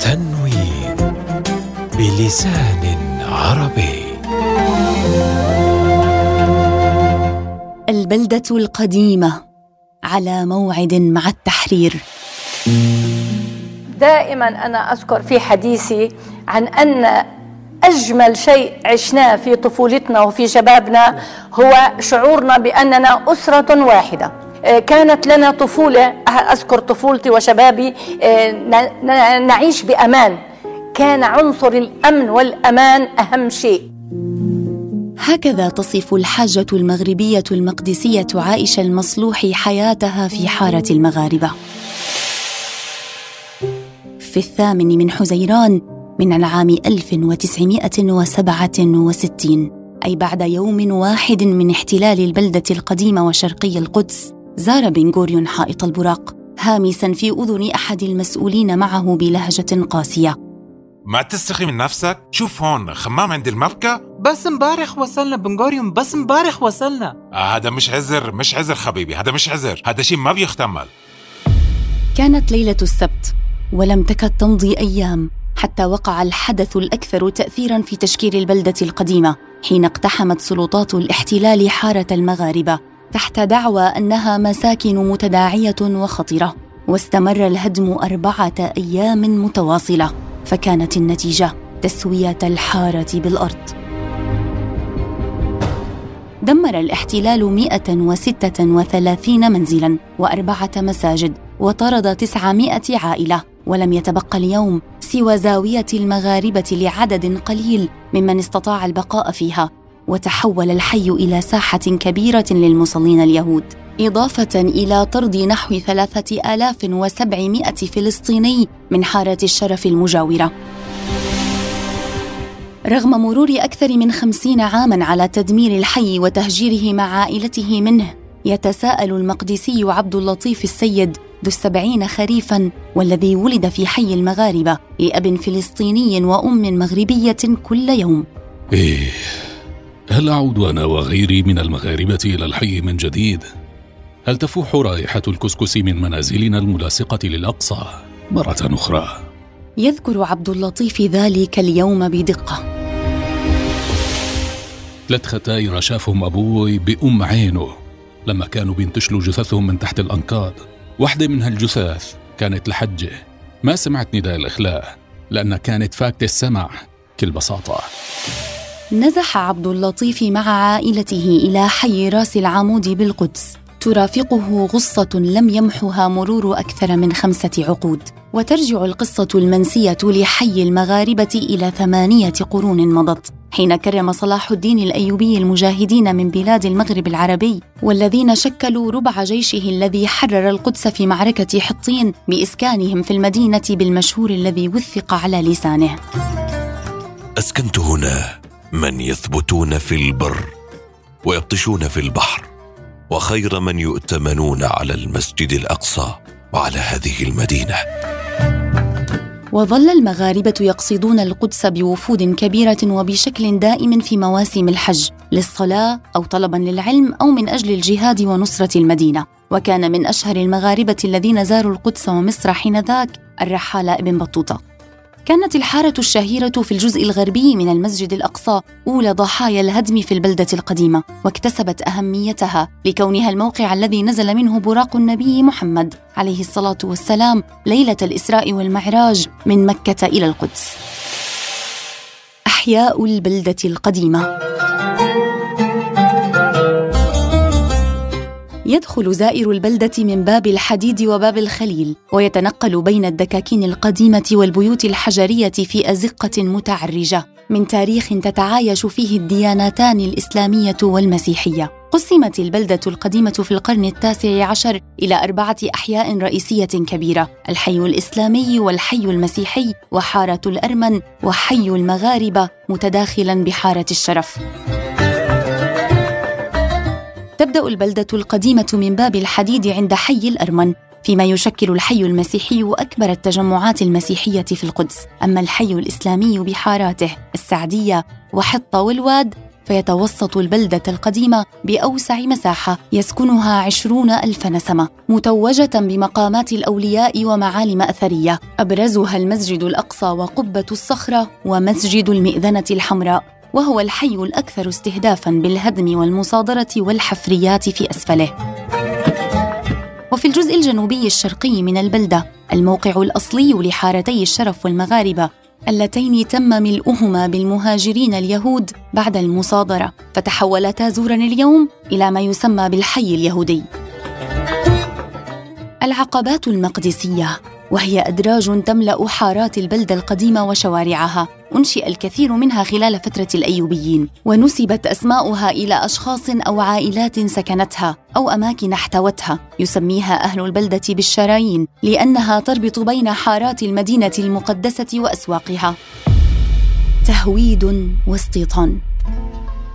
تنوين بلسان عربي. البلدة القديمة على موعد مع التحرير. دائما أنا أذكر في حديثي عن أن أجمل شيء عشناه في طفولتنا وفي شبابنا هو شعورنا بأننا أسرة واحدة. آه، كانت لنا طفولة أذكر طفولتي وشبابي آه، نعيش بأمان. كان عنصر الأمن والأمان أهم شيء. هكذا تصف الحاجة المغربية المقدسية عائشة المصلوح حياتها في حارة المغاربة. في الثامن من حزيران من العام 1967 أي بعد يوم واحد من احتلال البلدة القديمة وشرقي القدس زار بن غوريون حائط البراق هامسا في أذن أحد المسؤولين معه بلهجة قاسية. ما تستخي من نفسك؟ شوف هون خمام عند المبكى. بس امبارح وصلنا بنغوريوم بس امبارح وصلنا. آه هذا مش عذر مش عذر حبيبي هذا مش عذر هذا شيء ما بيختمل كانت ليلة السبت ولم تكد تمضي أيام. حتى وقع الحدث الأكثر تأثيرا في تشكيل البلدة القديمة حين اقتحمت سلطات الاحتلال حارة المغاربة تحت دعوى أنها مساكن متداعية وخطرة واستمر الهدم أربعة أيام متواصلة فكانت النتيجة تسوية الحارة بالأرض. دمر الاحتلال 136 منزلا وأربعة مساجد وطرد 900 عائلة ولم يتبقى اليوم سوى زاوية المغاربة لعدد قليل ممن استطاع البقاء فيها وتحول الحي إلى ساحة كبيرة للمصلين اليهود. إضافة إلى طرد نحو 3700 فلسطيني من حارة الشرف المجاورة. رغم مرور أكثر من خمسين عاماً على تدمير الحي وتهجيره مع عائلته منه يتساءل المقدسي عبد اللطيف السيد ذو السبعين خريفاً والذي ولد في حي المغاربة لأب فلسطيني وأم مغربية كل يوم إيه هل أعود أنا وغيري من المغاربة إلى الحي من جديد؟ هل تفوح رائحة الكسكس من منازلنا الملاصقة للأقصى مرة أخرى؟ يذكر عبد اللطيف ذلك اليوم بدقة ثلاث ختاير شافهم أبوي بأم عينه لما كانوا بينتشلوا جثثهم من تحت الأنقاض واحدة من هالجثث كانت لحجة. ما سمعت نداء الإخلاء لأنها كانت فاكتة السمع بكل بساطة. نزح عبد اللطيف مع عائلته إلى حي راس العمود بالقدس. ترافقه غصة لم يمحها مرور أكثر من خمسة عقود. وترجع القصة المنسية لحي المغاربة إلى ثمانية قرون مضت حين كرم صلاح الدين الأيوبي المجاهدين من بلاد المغرب العربي والذين شكلوا ربع جيشه الذي حرر القدس في معركة حطين بإسكانهم في المدينة بالمشهور الذي وثق على لسانه. أسكنت هنا من يثبتون في البر ويبطشون في البحر وخير من يؤتمنون على المسجد الأقصى وعلى هذه المدينة. وظل المغاربة يقصدون القدس بوفود كبيرة وبشكل دائم في مواسم الحج للصلاة أو طلبا للعلم أو من أجل الجهاد ونصرة المدينة. وكان من أشهر المغاربة الذين زاروا القدس ومصر حينذاك الرحالة ابن بطوطة. كانت الحارة الشهيرة في الجزء الغربي من المسجد الأقصى أولى ضحايا الهدم في البلدة القديمة واكتسبت أهميتها لكونها الموقع الذي نزل منه براق النبي محمد عليه الصلاة والسلام ليلة الإسراء والمعراج من مكة إلى القدس. أحياء البلدة القديمة. يدخل زائر البلدة من باب الحديد وباب الخليل ويتنقل بين الدكاكين القديمة والبيوت الحجرية في أزقة متعرجة من تاريخ تتعايش فيه الديانتان الإسلامية والمسيحية. قسمت البلدة القديمة في القرن التاسع عشر إلى أربعة أحياء رئيسية كبيرة الحي الإسلامي والحي المسيحي وحارة الأرمن وحي المغاربة متداخلا بحارة الشرف. تبدأ البلدة القديمة من باب الحديد عند حي الأرمن فيما يشكل الحي المسيحي أكبر التجمعات المسيحية في القدس. أما الحي الإسلامي بحاراته السعدية وحطة والواد فيتوسط البلدة القديمة بأوسع مساحة يسكنها عشرون ألف نسمة متوجة بمقامات الأولياء ومعالم أثرية. أبرزها المسجد الأقصى وقبة الصخرة ومسجد المئذنة الحمراء. وهو الحي الأكثر استهدافا بالهدم والمصادرة والحفريات في أسفله. وفي الجزء الجنوبي الشرقي من البلدة الموقع الأصلي لحارتي الشرف والمغاربة اللتين تم ملؤهما بالمهاجرين اليهود بعد المصادرة فتحولتا زورا اليوم إلى ما يسمى بالحي اليهودي. العقبات المقدسية. وهي أدراج تملأ حارات البلدة القديمة وشوارعها أنشئ الكثير منها خلال فترة الأيوبيين ونسبت أسماؤها إلى أشخاص أو عائلات سكنتها أو أماكن احتوتها. يسميها أهل البلدة بالشرايين لأنها تربط بين حارات المدينة المقدسة وأسواقها. تهويد واستيطان.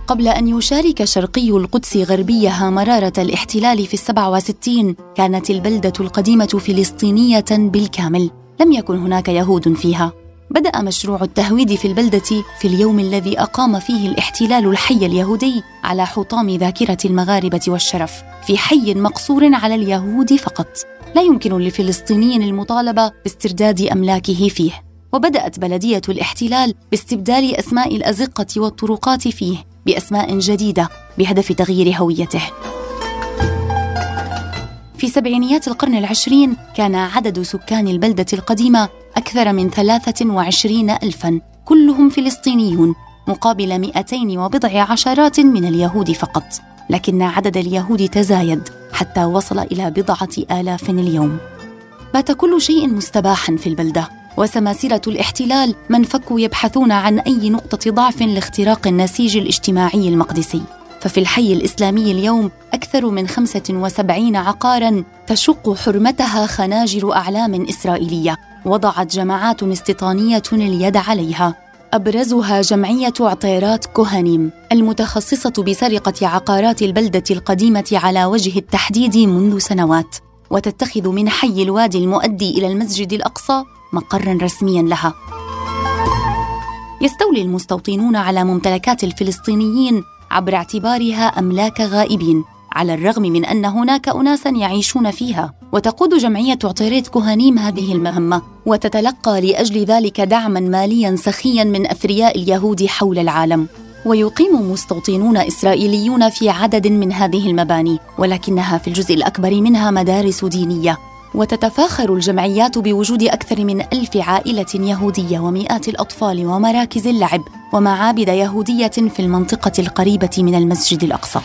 قبل أن يشارك شرقي القدس غربيها مرارة الاحتلال في السبع وستين كانت البلدة القديمة فلسطينية بالكامل. لم يكن هناك يهود فيها. بدأ مشروع التهويد في البلدة في اليوم الذي أقام فيه الاحتلال الحي اليهودي على حطام ذاكرة المغاربة والشرف في حي مقصور على اليهود فقط. لا يمكن لفلسطيني المطالبة باسترداد أملاكه فيه. وبدأت بلدية الاحتلال باستبدال أسماء الأزقة والطرقات فيه بأسماء جديدة بهدف تغيير هويته. في سبعينيات القرن العشرين كان عدد سكان البلدة القديمة أكثر من 23 ألفاً. كلهم فلسطينيون مقابل 200 وبضع عشرات من اليهود فقط. لكن عدد اليهود تزايد حتى وصل إلى بضعة آلاف اليوم. بات كل شيء مستباحا في البلدة. وسماسرة الاحتلال من فكوا يبحثون عن أي نقطة ضعف لاختراق النسيج الاجتماعي المقدسي. ففي الحي الإسلامي اليوم أكثر من 75 عقاراً تشق حرمتها خناجر أعلام إسرائيلية. وضعت جماعات استيطانية اليد عليها. أبرزها جمعية عطيرات كوهانيم المتخصصة بسرقة عقارات البلدة القديمة على وجه التحديد منذ سنوات. وتتخذ من حي الوادي المؤدي إلى المسجد الأقصى مقرا رسميا لها. يستولي المستوطنون على ممتلكات الفلسطينيين عبر اعتبارها أملاك غائبين على الرغم من أن هناك اناسا يعيشون فيها. وتقود جمعية عطيريت كوهانيم هذه المهمة وتتلقى لأجل ذلك دعما ماليا سخيا من أثرياء اليهود حول العالم. ويقيم مستوطنون إسرائيليون في عدد من هذه المباني ولكنها في الجزء الأكبر منها مدارس دينية. وتتفاخر الجمعيات بوجود أكثر من ألف عائلة يهودية ومئات الأطفال ومراكز اللعب ومعابد يهودية في المنطقة القريبة من المسجد الأقصى.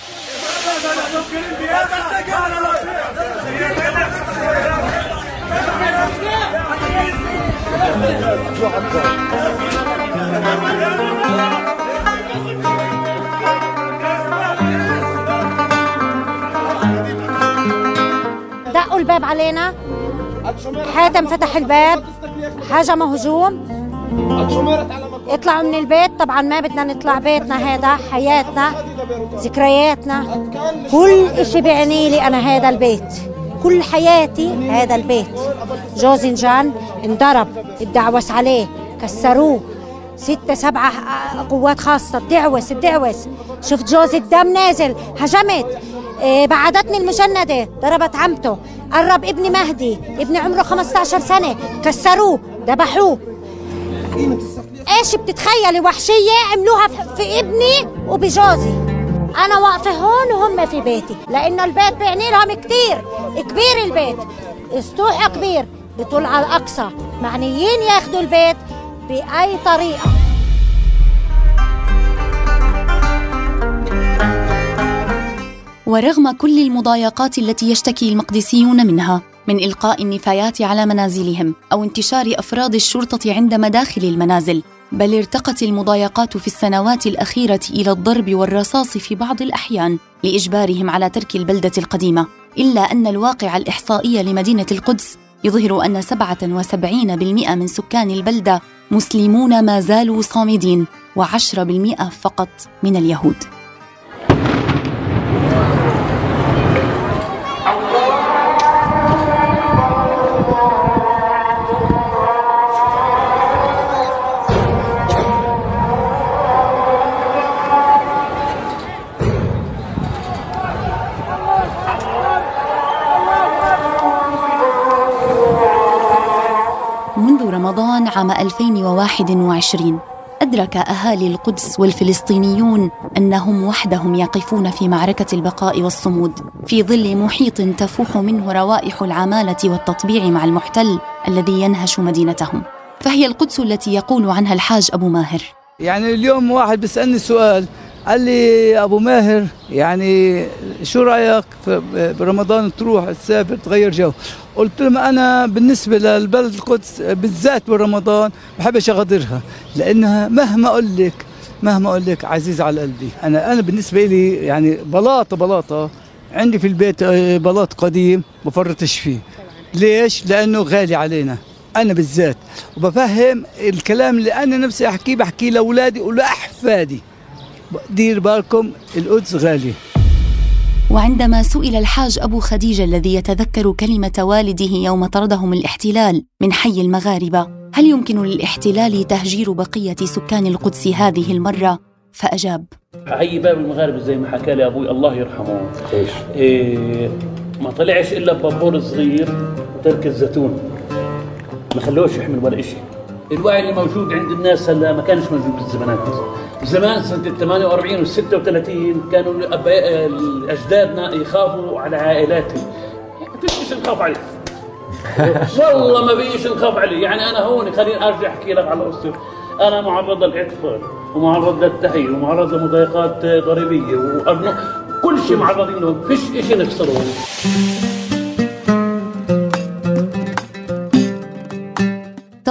دقوا الباب علينا. حاتم فتح الباب. هجموا هجوم اطلعوا من البيت. طبعا ما بدنا نطلع بيتنا هذا حياتنا ذكرياتنا. كل إشي بيعني لي أنا هذا البيت. كل حياتي هذا البيت. جوزي انضرب اتدعوس عليه كسروه. ستة سبعة قوات خاصة. الدعوس الدعوس شفت جوزي الدم نازل هجمت. إيه بعدتني المجندة ضربت عمته. قرب ابني مهدي ابني عمره 15 سنة. كسروه ذبحوه. إيش بتتخيلي؟ وحشية عملوها في ابني وبجوزي. أنا واقفة هون وهم في بيتي لأنه البيت بيعني لهم كتير. كبير البيت. أسطوحة كبير. بطول على الأقصى. معنيين ياخذوا البيت. بأي طريقة. ورغم كل المضايقات التي يشتكي المقدسيون منها من إلقاء النفايات على منازلهم أو انتشار افراد الشرطة عند مداخل المنازل بل ارتقت المضايقات في السنوات الأخيرة إلى الضرب والرصاص في بعض الأحيان لإجبارهم على ترك البلدة القديمة إلا أن الواقع الإحصائي لمدينة القدس يظهر أن 77% من سكان البلدة مسلمون ما زالوا صامدين و10% فقط من اليهود. رمضان عام 2021 أدرك أهالي القدس والفلسطينيون أنهم وحدهم يقفون في معركة البقاء والصمود في ظل محيط تفوح منه روائح العمالة والتطبيع مع المحتل الذي ينهش مدينتهم. فهي القدس التي يقول عنها الحاج أبو ماهر. يعني اليوم واحد بيسألني سؤال قال لي أبو ماهر يعني شو رأيك برمضان تروح تسافر تغير جو؟ قلت لهم أنا بالنسبة للبلد القدس بالذات برمضان بحبش أغادرها لأنها مهما أقول لك مهما أقول لك عزيز على قلبي. أنا أنا بالنسبة لي يعني بلاطة بلاطة. عندي في البيت آه، بلاط قديم بفرطش فيه. ليش؟ لأنه غالي علينا أنا بالذات. وبفهم الكلام اللي أنا نفسي أحكيه بحكيه لأولادي ولأحفادي. دير بالكم القدس غاليه وعندما سئل الحاج أبو خديجة الذي يتذكر كلمة والده يوم طردهم الاحتلال من حي المغاربة هل يمكن للاحتلال تهجير بقية سكان القدس هذه المرة؟ فأجاب حي باب المغاربة زي ما حكى لي أبوي الله يرحمه إيش؟ إيه ما طلعش إلا ببابور صغير وترك الزيتون ما خلوش يحمل ولا شيء الوعي اللي موجود عند الناس هلا ما كانش موجود بالزمانات. زمان سنة ال 48 وال 36 كانوا أجدادنا يخافوا على عائلاتهم ما فيش نخاف عليه؟ والله ما فيش نخاف عليه. يعني أنا هون خليني أرجع أحكي لك على قصة أنا معرض للاعتقال ومعرض للتحية ومعرض لمضايقات ضريبية وأبناء كل شيء معرضين له فيش شيء نخسره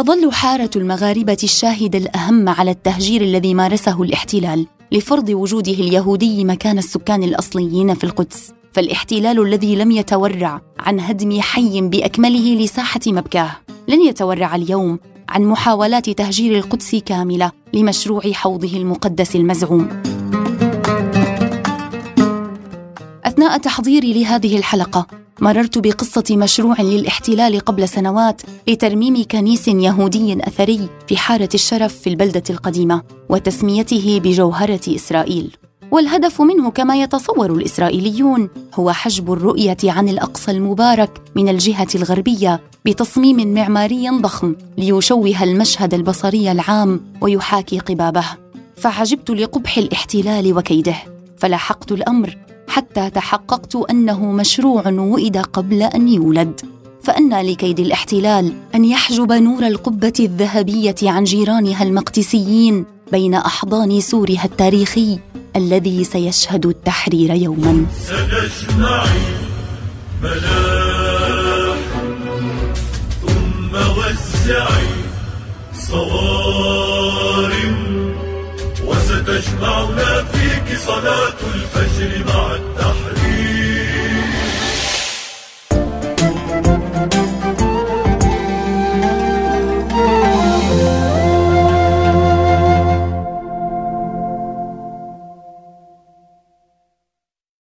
تظل حارة المغاربة الشاهدة الأهم على التهجير الذي مارسه الاحتلال لفرض وجوده اليهودي مكان السكان الأصليين في القدس. فالاحتلال الذي لم يتورع عن هدم حي بأكمله لساحة مبكاه لن يتورع اليوم عن محاولات تهجير القدس كاملة لمشروع حوضه المقدس المزعوم. أثناء تحضيري لهذه الحلقة مررت بقصة مشروع للاحتلال قبل سنوات لترميم كنيس يهودي أثري في حارة الشرف في البلدة القديمة وتسميته بجوهرة إسرائيل. والهدف منه كما يتصور الإسرائيليون هو حجب الرؤية عن الأقصى المبارك من الجهة الغربية بتصميم معماري ضخم ليشوه المشهد البصري العام ويحاكي قبابه. فعجبت لقبح الاحتلال وكيده. فلاحقت الأمر حتى تحققت أنه مشروع وئد قبل أن يولد. فانى لكيد الاحتلال أن يحجب نور القبة الذهبية عن جيرانها المقدسيين بين أحضان سورها التاريخي الذي سيشهد التحرير يوما. ثم وزعي صوارم وستجمعنا فيك صلاة الفجر بعد